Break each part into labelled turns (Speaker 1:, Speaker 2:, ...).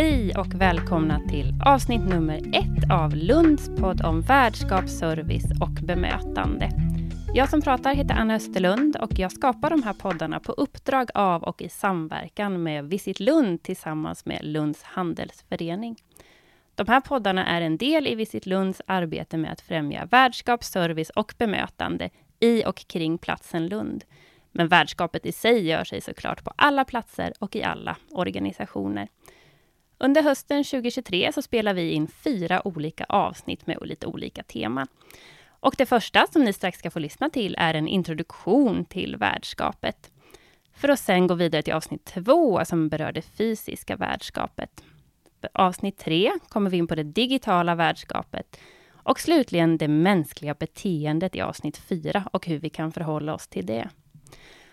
Speaker 1: Hej och välkomna till avsnitt nummer ett av Lunds podd om värdskap, service och bemötande. Jag som pratar heter Anna Österlund och jag skapar de här poddarna på uppdrag av och i samverkan med Visit Lund tillsammans med Lunds handelsförening. De här poddarna är en del i Visit Lunds arbete med att främja värdskap, service och bemötande i och kring platsen Lund. Men värdskapet i sig gör sig såklart på alla platser och i alla organisationer. Under hösten 2023 så spelar vi in fyra olika avsnitt med lite olika teman. Och det första som ni strax ska få lyssna till är en introduktion till värdskapet. För att sen gå vidare till avsnitt två som berör det fysiska värdskapet. För avsnitt tre kommer vi in på det digitala värdskapet. Och slutligen det mänskliga beteendet i avsnitt fyra och hur vi kan förhålla oss till det.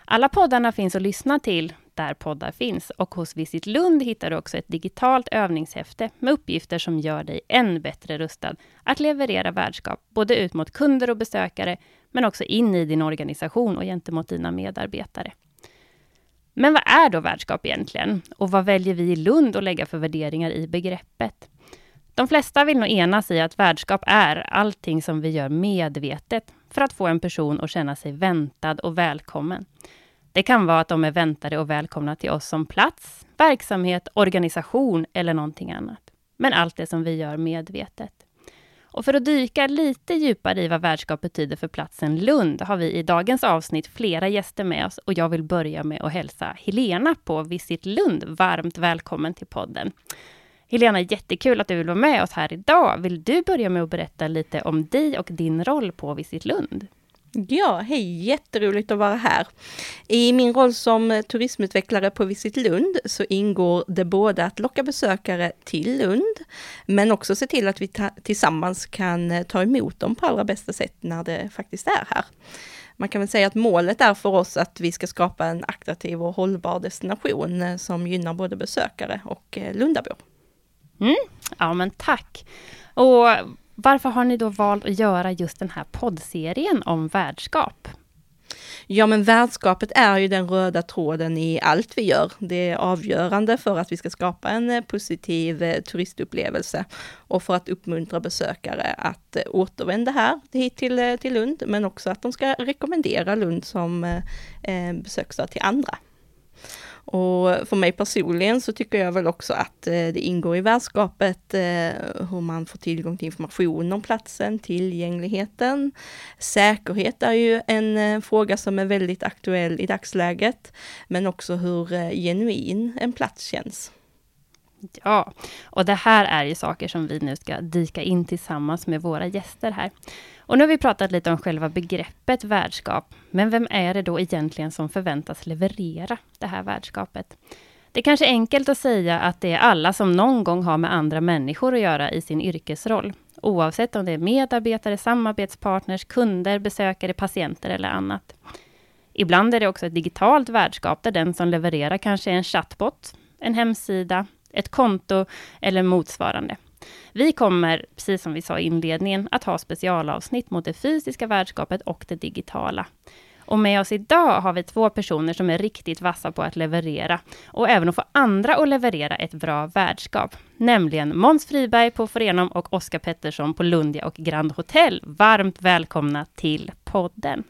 Speaker 1: Alla poddarna finns att lyssna till där poddar finns och hos Visit Lund hittar du också ett digitalt övningshäfte med uppgifter som gör dig än bättre rustad att leverera värdskap, både ut mot kunder och besökare, men också in i din organisation och gentemot dina medarbetare. Men vad är då värdskap egentligen? Och vad väljer vi i Lund att lägga för värderingar i begreppet? De flesta vill nog enas i att värdskap är allting som vi gör medvetet för att få en person att känna sig väntad och välkommen. Det kan vara att de är väntade och välkomna till oss som plats, verksamhet, organisation eller någonting annat. Men allt det som vi gör medvetet. Och för att dyka lite djupare i vad värdskap betyder för platsen Lund har vi i dagens avsnitt flera gäster med oss och jag vill börja med att hälsa Helena på Visit Lund varmt välkommen till podden. Helena, jättekul att du vill vara med oss här idag. Vill du börja med att berätta lite om dig och din roll på Visit Lund?
Speaker 2: Ja, hej! Jätteroligt att vara här. I min roll som turismutvecklare på Visit Lund så ingår det både att locka besökare till Lund, men också se till att vi tillsammans kan eh, ta emot dem på allra bästa sätt när det faktiskt är här. Man kan väl säga att målet är för oss att vi ska skapa en attraktiv och hållbar destination eh, som gynnar både besökare och eh, Lundabor.
Speaker 1: Mm. Ja, men tack! Och varför har ni då valt att göra just den här poddserien om värdskap?
Speaker 2: Ja men värdskapet är ju den röda tråden i allt vi gör. Det är avgörande för att vi ska skapa en eh, positiv eh, turistupplevelse och för att uppmuntra besökare att eh, återvända här hit till, till Lund, men också att de ska rekommendera Lund som eh, besöksstad till andra. Och för mig personligen så tycker jag väl också att eh, det ingår i värdskapet eh, hur man får tillgång till information om platsen, tillgängligheten. Säkerhet är ju en eh, fråga som är väldigt aktuell i dagsläget, men också hur genuin en plats känns.
Speaker 1: Ja, och det här är ju saker som vi nu ska dyka in tillsammans med våra gäster här. Och nu har vi pratat lite om själva begreppet värdskap. Men vem är det då egentligen som förväntas leverera det här värdskapet? Det är kanske enkelt att säga att det är alla som någon gång har med andra människor att göra i sin yrkesroll. Oavsett om det är medarbetare, samarbetspartners, kunder, besökare, patienter eller annat. Ibland är det också ett digitalt värdskap där den som levererar kanske är en chatbot, en hemsida, ett konto eller motsvarande. Vi kommer, precis som vi sa i inledningen, att ha specialavsnitt mot det fysiska värdskapet och det digitala. Och med oss idag har vi två personer som är riktigt vassa på att leverera och även att få andra att leverera ett bra värdskap. Nämligen Måns Friberg på Forenom och Oskar Pettersson på Lundia och Grand Hotel. Varmt välkomna till podden.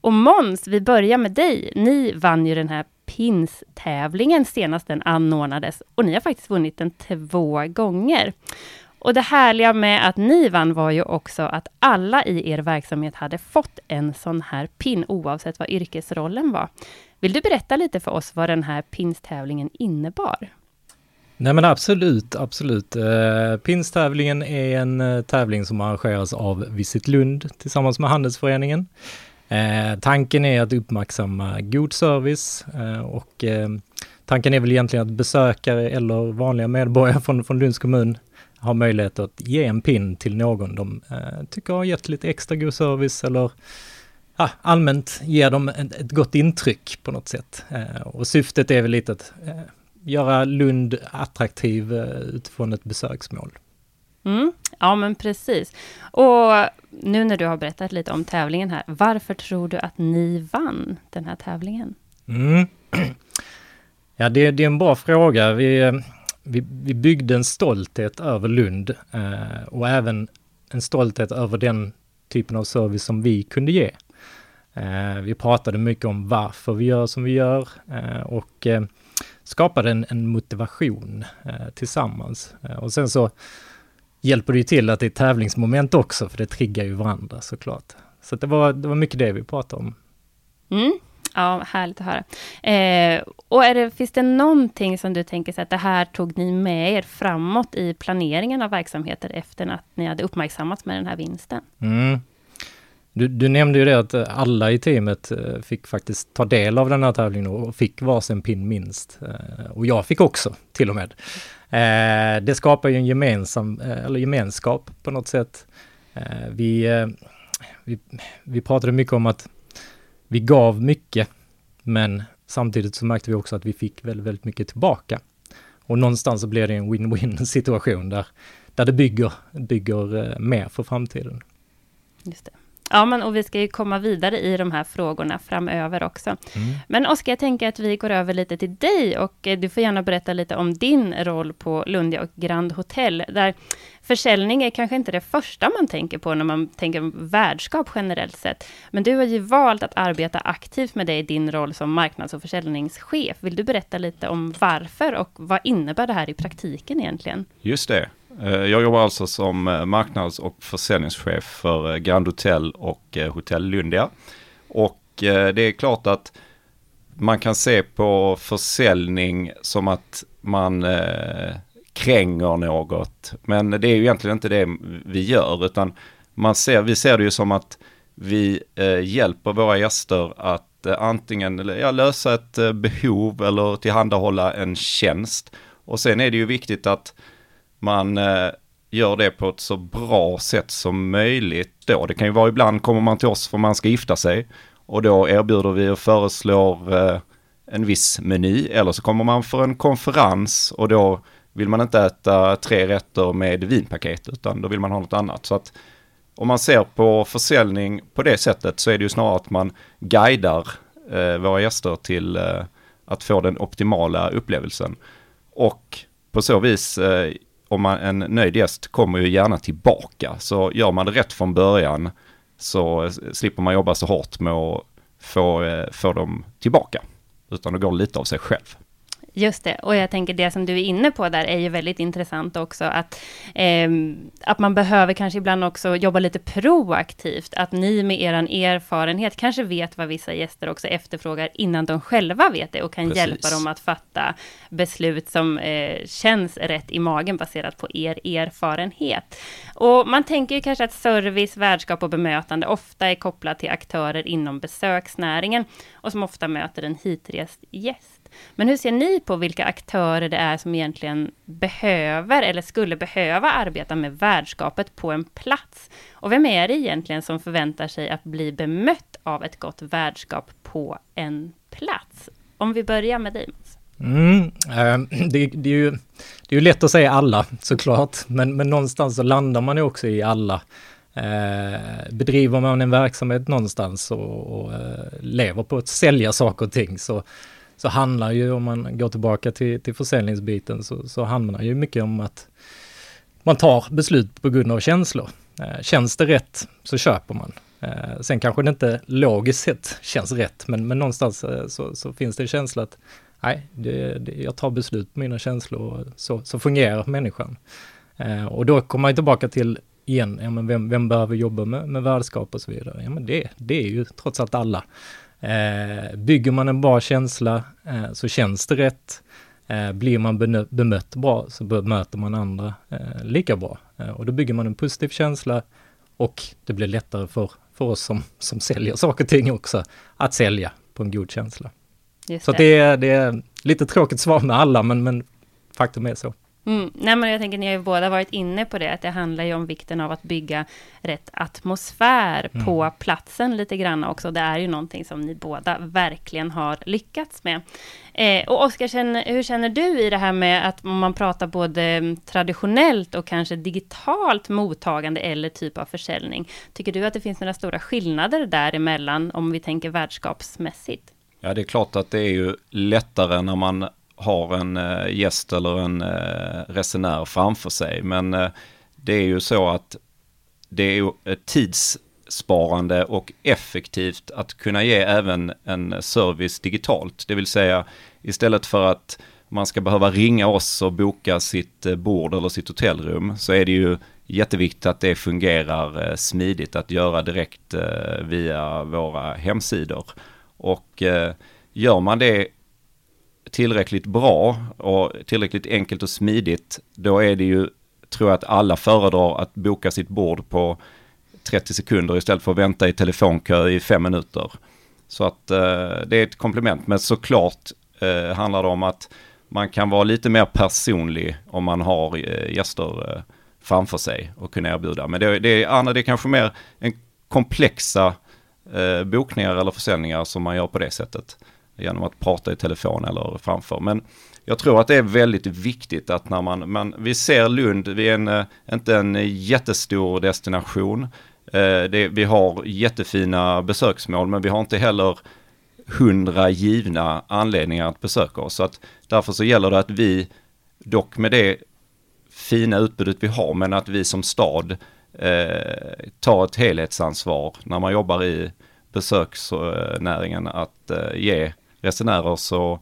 Speaker 1: Och Måns, vi börjar med dig. Ni vann ju den här PINS-tävlingen senast den anordnades och ni har faktiskt vunnit den två gånger. Och det härliga med att ni vann var ju också att alla i er verksamhet hade fått en sån här pin, oavsett vad yrkesrollen var. Vill du berätta lite för oss vad den här pinstävlingen innebar?
Speaker 3: Nej men absolut, absolut. Eh, pinstävlingen är en eh, tävling som arrangeras av Visit Lund tillsammans med Handelsföreningen. Eh, tanken är att uppmärksamma god service eh, och eh, tanken är väl egentligen att besökare eller vanliga medborgare från, från Lunds kommun har möjlighet att ge en pin till någon de eh, tycker har gett lite extra god service eller ah, allmänt ger dem ett, ett, gott intryck på något sätt. Eh, och syftet är väl lite att eh, göra Lund attraktiv eh, utifrån ett besöksmål.
Speaker 1: Mm, ja, men precis. Och nu när du har berättat lite om tävlingen här, varför tror du att ni vann den här tävlingen?
Speaker 3: Mm. Ja, det, det, är en bra fråga. Vi, vi, vi byggde en stolthet över Lund eh, och även en stolthet över den typen av service som vi kunde ge. Eh, vi pratade mycket om varför vi gör som vi gör eh, och eh, skapade en, en motivation eh, tillsammans. Eh, och sen så hjälper det ju till att det är tävlingsmoment också, för det triggar ju varandra såklart. Så det var, det var mycket det vi pratade om.
Speaker 1: Mm. Ja, härligt att höra. Eh, och är det, finns det någonting som du tänker så att det här tog ni med er framåt i planeringen av verksamheter efter att ni hade uppmärksammats med den här vinsten?
Speaker 3: Mm. Du, du, nämnde ju det att eh, alla i teamet eh, fick faktiskt ta del av den här tävlingen och fick varsin pin minst. Eh, och jag fick också till och med. Det skapar ju en gemensam, eller gemenskap på något sätt. Vi, vi, vi pratade mycket om att vi gav mycket, men samtidigt så märkte vi också att vi fick väldigt, väldigt mycket tillbaka. Och någonstans så blir det en win-win situation där, där det bygger, bygger mer för framtiden.
Speaker 1: Just det. Ja, men och vi ska ju komma vidare i de här frågorna framöver också. Mm. Men Oskar, jag tänker att vi går över lite till dig och eh, du får gärna berätta lite om din roll på Lundia och Grand Hotel, där försäljning är kanske inte det första man tänker på när man tänker värdskap generellt sett. Men du har ju valt att arbeta aktivt med det i din roll som marknads och försäljningschef. Vill du berätta lite om varför och vad innebär det här i praktiken egentligen?
Speaker 4: Just det. Eh, jag jobbar alltså som eh, marknads och försäljningschef för eh, Grand Hotel och Hotell Lundia. Och det är klart att man kan se på försäljning som att man kränger något. Men det är ju egentligen inte det vi gör, utan man ser, vi ser det ju som att vi hjälper våra gäster att antingen ja, lösa ett behov eller tillhandahålla en tjänst. Och sen är det ju viktigt att man eh, gör det på ett så bra sätt som möjligt då. Det kan ju vara ibland kommer man till oss för man ska gifta sig och då erbjuder vi och föreslår eh, en viss meny eller så kommer man för en konferens och då vill man inte äta tre rätter med vinpaket utan då vill man ha något annat. Så att om man ser på försäljning på det sättet så är det ju snarare att man guidar eh, våra gäster till eh, att få den optimala upplevelsen. Och på så vis eh, om man, en nöjd gäst kommer ju gärna tillbaka. Så gör man det rätt från början så slipper man jobba så hårt med att få, eh, få dem tillbaka. Utan det går lite av sig själv.
Speaker 1: Just det, och jag tänker det som du är inne på där är ju väldigt intressant också, att, eh, att man behöver kanske ibland också jobba lite proaktivt, att ni med er erfarenhet kanske vet vad vissa gäster också efterfrågar innan de själva vet det och kan Precis. hjälpa dem att fatta beslut som eh, känns rätt i magen baserat på er erfarenhet. Och man tänker ju kanske att service, värdskap och bemötande ofta är kopplat till aktörer inom besöksnäringen och som ofta möter en hitrest gäst. Men hur ser ni på vilka aktörer det är som egentligen behöver eller skulle behöva arbeta med värdskapet på en plats? Och vem är det egentligen som förväntar sig att bli bemött av ett gott värdskap på en plats? Om vi börjar med dig, Mats.
Speaker 3: Mm, eh, det, det, är ju, det är ju lätt att säga alla såklart, men, men någonstans så landar man ju också i alla. Eh, bedriver man en verksamhet någonstans och, och eh, lever på att sälja saker och ting så, så handlar ju, om man går tillbaka till, till försäljningsbiten, så, så handlar ju mycket om att man tar beslut på grund av känslor. Eh, känns det rätt så köper man. Eh, sen kanske det inte logiskt sett känns rätt, men, men någonstans eh, så, så finns det en känsla att nej, det, det, jag tar beslut på mina känslor och så, så fungerar människan. Eh, och då kommer man tillbaka till igen, ja, men vem, vem behöver jobba med, med värdskap och så vidare? Ja, men det, det är ju trots allt alla. Eh, bygger man en bra känsla eh, så känns det rätt. Eh, blir man bemött bra så bemöter man andra eh, lika bra. Eh, och då bygger man en positiv känsla och det blir lättare för, för oss som, som säljer saker och ting också att sälja på en god känsla. Just så det. Det, är, det är lite tråkigt svar med alla, men, men faktum är så.
Speaker 1: Mm. Nej, men jag tänker, ni har ju båda varit inne på det, att det handlar ju om vikten av att bygga rätt atmosfär mm. på platsen lite grann också. Det är ju någonting som ni båda verkligen har lyckats med. Eh, och Oskar, hur känner du i det här med att man pratar både traditionellt och kanske digitalt mottagande eller typ av försäljning? Tycker du att det finns några stora skillnader däremellan om vi tänker värdskapsmässigt?
Speaker 4: Ja, det är klart att det är ju lättare när man har en eh, gäst eller en eh, resenär framför sig. Men eh, det är ju så att det är ju tidssparande och effektivt att kunna ge även en service digitalt. Det vill säga istället för att man ska behöva ringa oss och boka sitt bord eller sitt hotellrum så är det ju jätteviktigt att det fungerar smidigt att göra direkt via våra hemsidor. Och gör man det tillräckligt bra och tillräckligt enkelt och smidigt, då är det ju, tror jag att alla föredrar att boka sitt bord på 30 sekunder istället för att vänta i telefonkö i fem minuter. Så att eh, det är ett komplement, men såklart eh, handlar det om att man kan vara lite mer personlig om man har eh, gäster eh, framför sig och kunna erbjuda. Men det, det, är, det är kanske mer en komplexa eh, bokningar eller försäljningar som man gör på det sättet genom att prata i telefon eller framför. Men jag tror att det är väldigt viktigt att när man, man vi ser Lund, vi är en, eh, inte en jättestor destination. Eh, det, vi har jättefina besöksmål men vi har inte heller hundra givna anledningar att besöka oss. Så att därför så gäller det att vi, dock med det fina utbudet vi har, men att vi som stad eh, tar ett helhetsansvar när man jobbar i besöksnäringen att eh, ge resenärer så,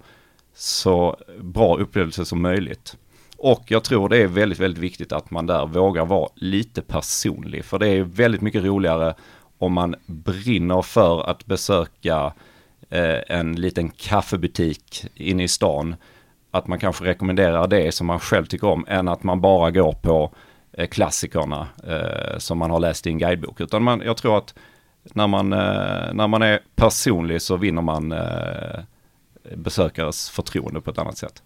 Speaker 4: så bra upplevelse som möjligt. Och jag tror det är väldigt, väldigt viktigt att man där vågar vara lite personlig. För det är väldigt mycket roligare om man brinner för att besöka eh, en liten kaffebutik inne i stan. Att man kanske rekommenderar det som man själv tycker om än att man bara går på eh, klassikerna eh, som man har läst i en guidebok. Utan man, jag tror att när man, eh, när man är personlig så vinner man eh, besökares förtroende på ett annat sätt.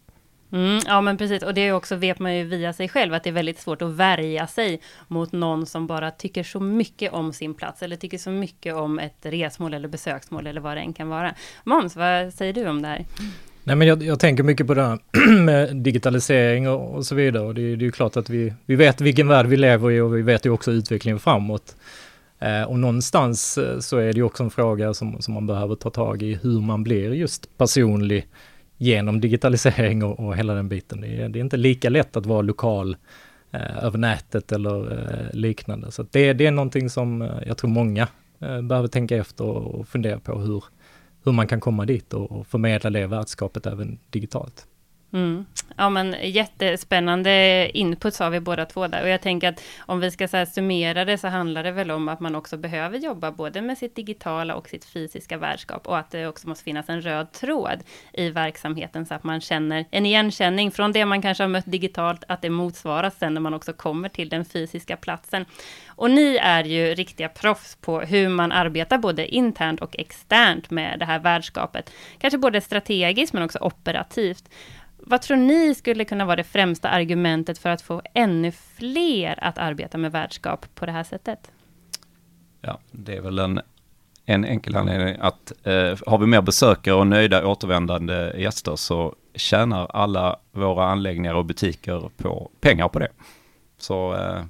Speaker 1: Mm, ja men precis, och det också vet man ju via sig själv att det är väldigt svårt att värja sig mot någon som bara tycker så mycket om sin plats eller tycker så mycket om ett resmål eller besöksmål eller vad det än kan vara. Måns, vad säger du om det här?
Speaker 3: Nej, men jag, jag tänker mycket på det här med digitalisering och, och så vidare. Och det, det är ju klart att vi, vi vet vilken värld vi lever i och vi vet ju också utvecklingen framåt. Eh, och någonstans eh, så är det ju också en fråga som, som man behöver ta tag i hur man blir just personlig genom digitalisering och, och hela den biten. Det är, det är, inte lika lätt att vara lokal eh, över nätet eller eh, liknande. Så det, det är någonting som eh, jag tror många eh, behöver tänka efter och fundera på hur, hur man kan komma dit och, och förmedla det värdskapet även digitalt.
Speaker 1: Mm. Ja men jättespännande input sa vi båda två där och jag tänker att om vi ska så summera det så handlar det väl om att man också behöver jobba både med sitt digitala och sitt fysiska värdskap och att det också måste finnas en röd tråd i verksamheten så att man känner en igenkänning från det man kanske har mött digitalt att det motsvaras sen när man också kommer till den fysiska platsen. Och ni är ju riktiga proffs på hur man arbetar både internt och externt med det här värdskapet. Kanske både strategiskt men också operativt. Vad tror ni skulle kunna vara det främsta argumentet för att få ännu fler att arbeta med värdskap på det här sättet?
Speaker 4: Ja, det är väl en, en enkel anledning att eh, har vi mer besökare och nöjda återvändande gäster så tjänar alla våra anläggningar och butiker på pengar på det. Så eh,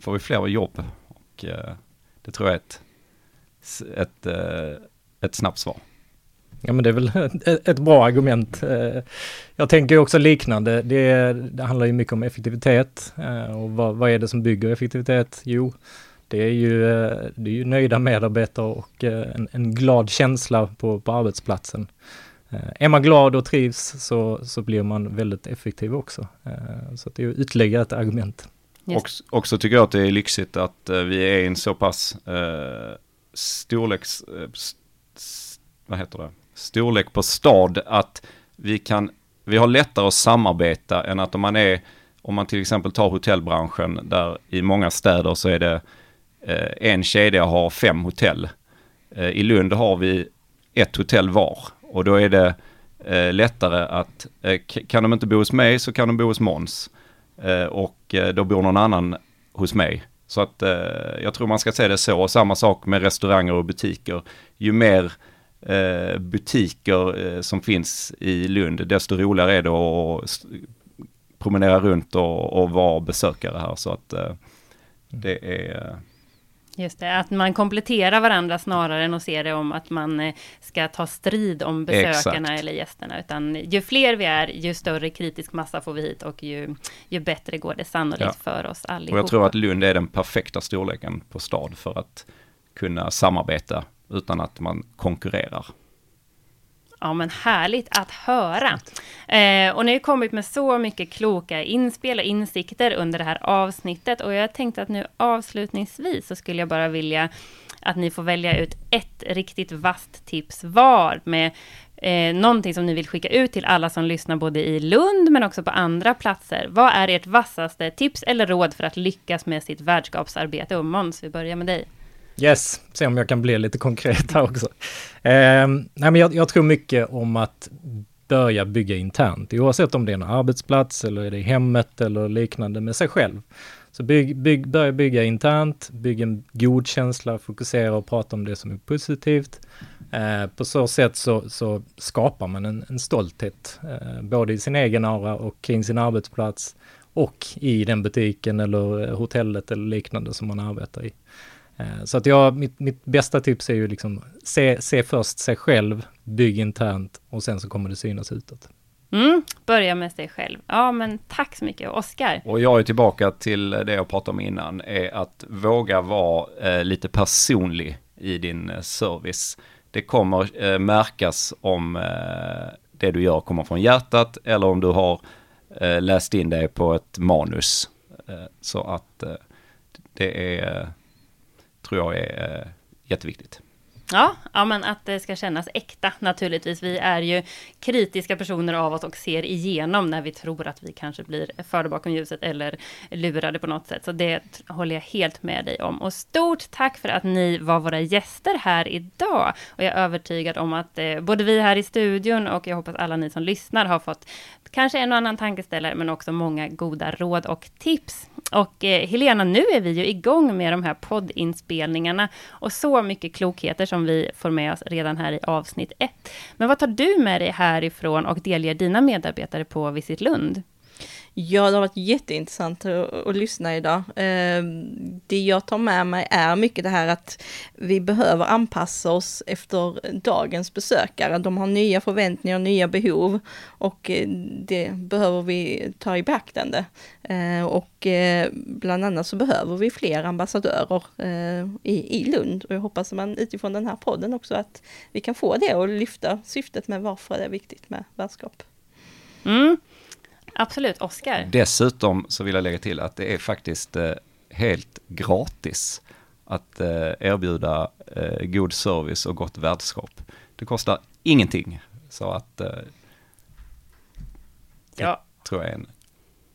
Speaker 4: får vi fler jobb och eh, det tror jag är ett, ett, eh, ett snabbt svar.
Speaker 3: Ja men det är väl ett, bra argument. Eh, jag tänker också liknande. Det, det handlar ju mycket om effektivitet. Eh, och vad, vad, är det som bygger effektivitet? Jo, det är ju, eh, det är ju nöjda medarbetare och en, en glad känsla på, på arbetsplatsen. Är man glad och trivs så, så blir man väldigt effektiv också. Så det är ytterligare ett argument.
Speaker 4: Yes. Också tycker jag att det är lyxigt att vi är en så pass eh, storleks... Eh, vad heter det? Storlek på stad att vi kan, vi har lättare att samarbeta än att om man är, om man till exempel tar hotellbranschen där i många städer så är det eh, en kedja har fem hotell. Eh, I Lund har vi ett hotell var och då är det eh, lättare att, eh, kan de inte bo hos mig så kan de bo hos Måns. Eh, och eh, då bor någon annan hos mig. Så att eh, jag tror man ska se det så. och Samma sak med restauranger och butiker. Ju mer eh, butiker eh, som finns i Lund, desto roligare är det att promenera runt och, och vara besökare här. Så att eh, det är
Speaker 1: Just det, att man kompletterar varandra snarare än att se det om att man eh, ska ta strid om besökarna Exakt. eller gästerna. Utan ju fler vi är, ju större kritisk massa får vi hit och ju, ju bättre går det sannolikt ja. för oss allihopa.
Speaker 4: Och jag tror att Lund är den perfekta storleken på stad för att kunna samarbeta utan att man konkurrerar.
Speaker 1: Ja, men härligt att höra. Eh, och ni har kommit med så mycket kloka inspel och insikter under det här avsnittet. Och jag tänkte att nu avslutningsvis så skulle jag bara vilja att ni får välja ut ett riktigt vasst tips var med eh, någonting som ni vill skicka ut till alla som lyssnar både i Lund men också på andra platser. Vad är ert vassaste tips eller råd för att lyckas med sitt värdskapsarbete? Och Måns, vi börjar med dig.
Speaker 3: Yes, se om jag kan bli lite konkret här också. Eh, nej, men jag, jag, tror mycket om att börja bygga internt, oavsett om det är en arbetsplats eller är det hemmet eller liknande med sig själv. Så bygg, bygg, börja bygga internt, bygg en god känsla, fokusera och prata om det som är positivt. Eh, på så sätt så, så skapar man en, en stolthet, eh, både i sin egen aura och kring sin arbetsplats och i den butiken eller eh, hotellet eller liknande som man arbetar i. Eh, så att jag, mitt, mitt bästa tips är ju liksom se, se först sig själv, bygg internt och sen så kommer det synas utåt.
Speaker 1: Mm, börja med sig själv. Ja, men tack så mycket, Oskar.
Speaker 4: Och jag är tillbaka till det jag pratade om innan, är att våga vara eh, lite personlig i din eh, service. Det kommer eh, märkas om eh, det du gör kommer från hjärtat eller om du har eh, läst in det på ett manus. så att det är tror jag är eh, jätteviktigt.
Speaker 1: Ja, ja, men att det ska kännas äkta naturligtvis. Vi är ju kritiska personer av oss och ser igenom när vi tror att vi kanske blir förda bakom ljuset eller lurade på något sätt. Så det håller jag helt med dig om. Och stort tack för att ni var våra gäster här idag. Och jag är övertygad om att eh, både vi här i studion och jag hoppas alla ni som lyssnar har fått kanske en och annan tankeställare, men också många goda råd och tips. Och eh, Helena, nu är vi ju igång med de här poddinspelningarna och så mycket klokheter som som vi får med oss redan här i avsnitt ett. Men vad tar du med dig härifrån och delger dina medarbetare på Visit Lund?
Speaker 2: Ja, det har varit jätteintressant att, att lyssna idag. Ehm, det jag tar med mig är mycket det här att vi behöver anpassa oss efter dagens besökare. De har nya förväntningar, nya behov och eh, det behöver vi ta i beaktande. Ehm, och eh, bland annat så behöver vi fler ambassadörer eh, i, Lund och jag hoppas att man utifrån den här podden också att vi kan få det och lyfta syftet med varför det är viktigt med värdskap.
Speaker 1: Mm. Absolut, Oskar.
Speaker 4: Dessutom så vill jag lägga till att det är faktiskt eh, helt gratis att eh, erbjuda eh, god service och gott värdskap. Det kostar ingenting. Så att eh, ja. tror jag är en...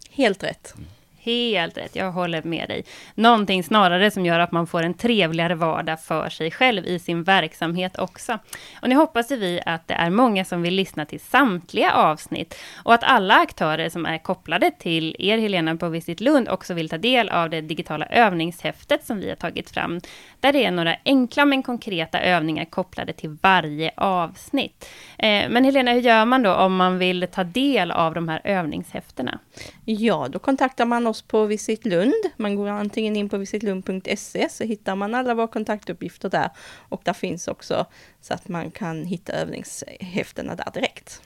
Speaker 2: Helt rätt.
Speaker 1: Mm. Helt rätt, jag håller med dig. Någonting snarare som gör att man får en trevligare vardag för sig själv i sin verksamhet också. Och nu hoppas vi att det är många som vill lyssna till samtliga avsnitt och att alla aktörer som är kopplade till er Helena på Visit Lund också vill ta del av det digitala övningshäftet som vi har tagit fram. Där det är några enkla men konkreta övningar kopplade till varje avsnitt. Eh, men Helena, hur gör man då om man vill ta del av de här övningshäftena?
Speaker 2: Ja, då kontaktar man oss oss på Visit Lund. Man går antingen in på visitlund.se så hittar man alla våra kontaktuppgifter där. Och där finns också så att man kan hitta övningshäftena där direkt.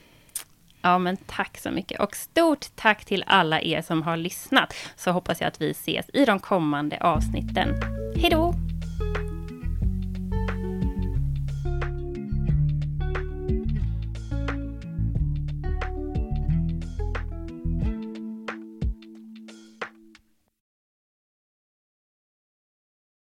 Speaker 1: Ja, men tack så mycket. Och stort tack till alla er som har lyssnat. Så hoppas jag att vi ses i de kommande avsnitten. Hej då!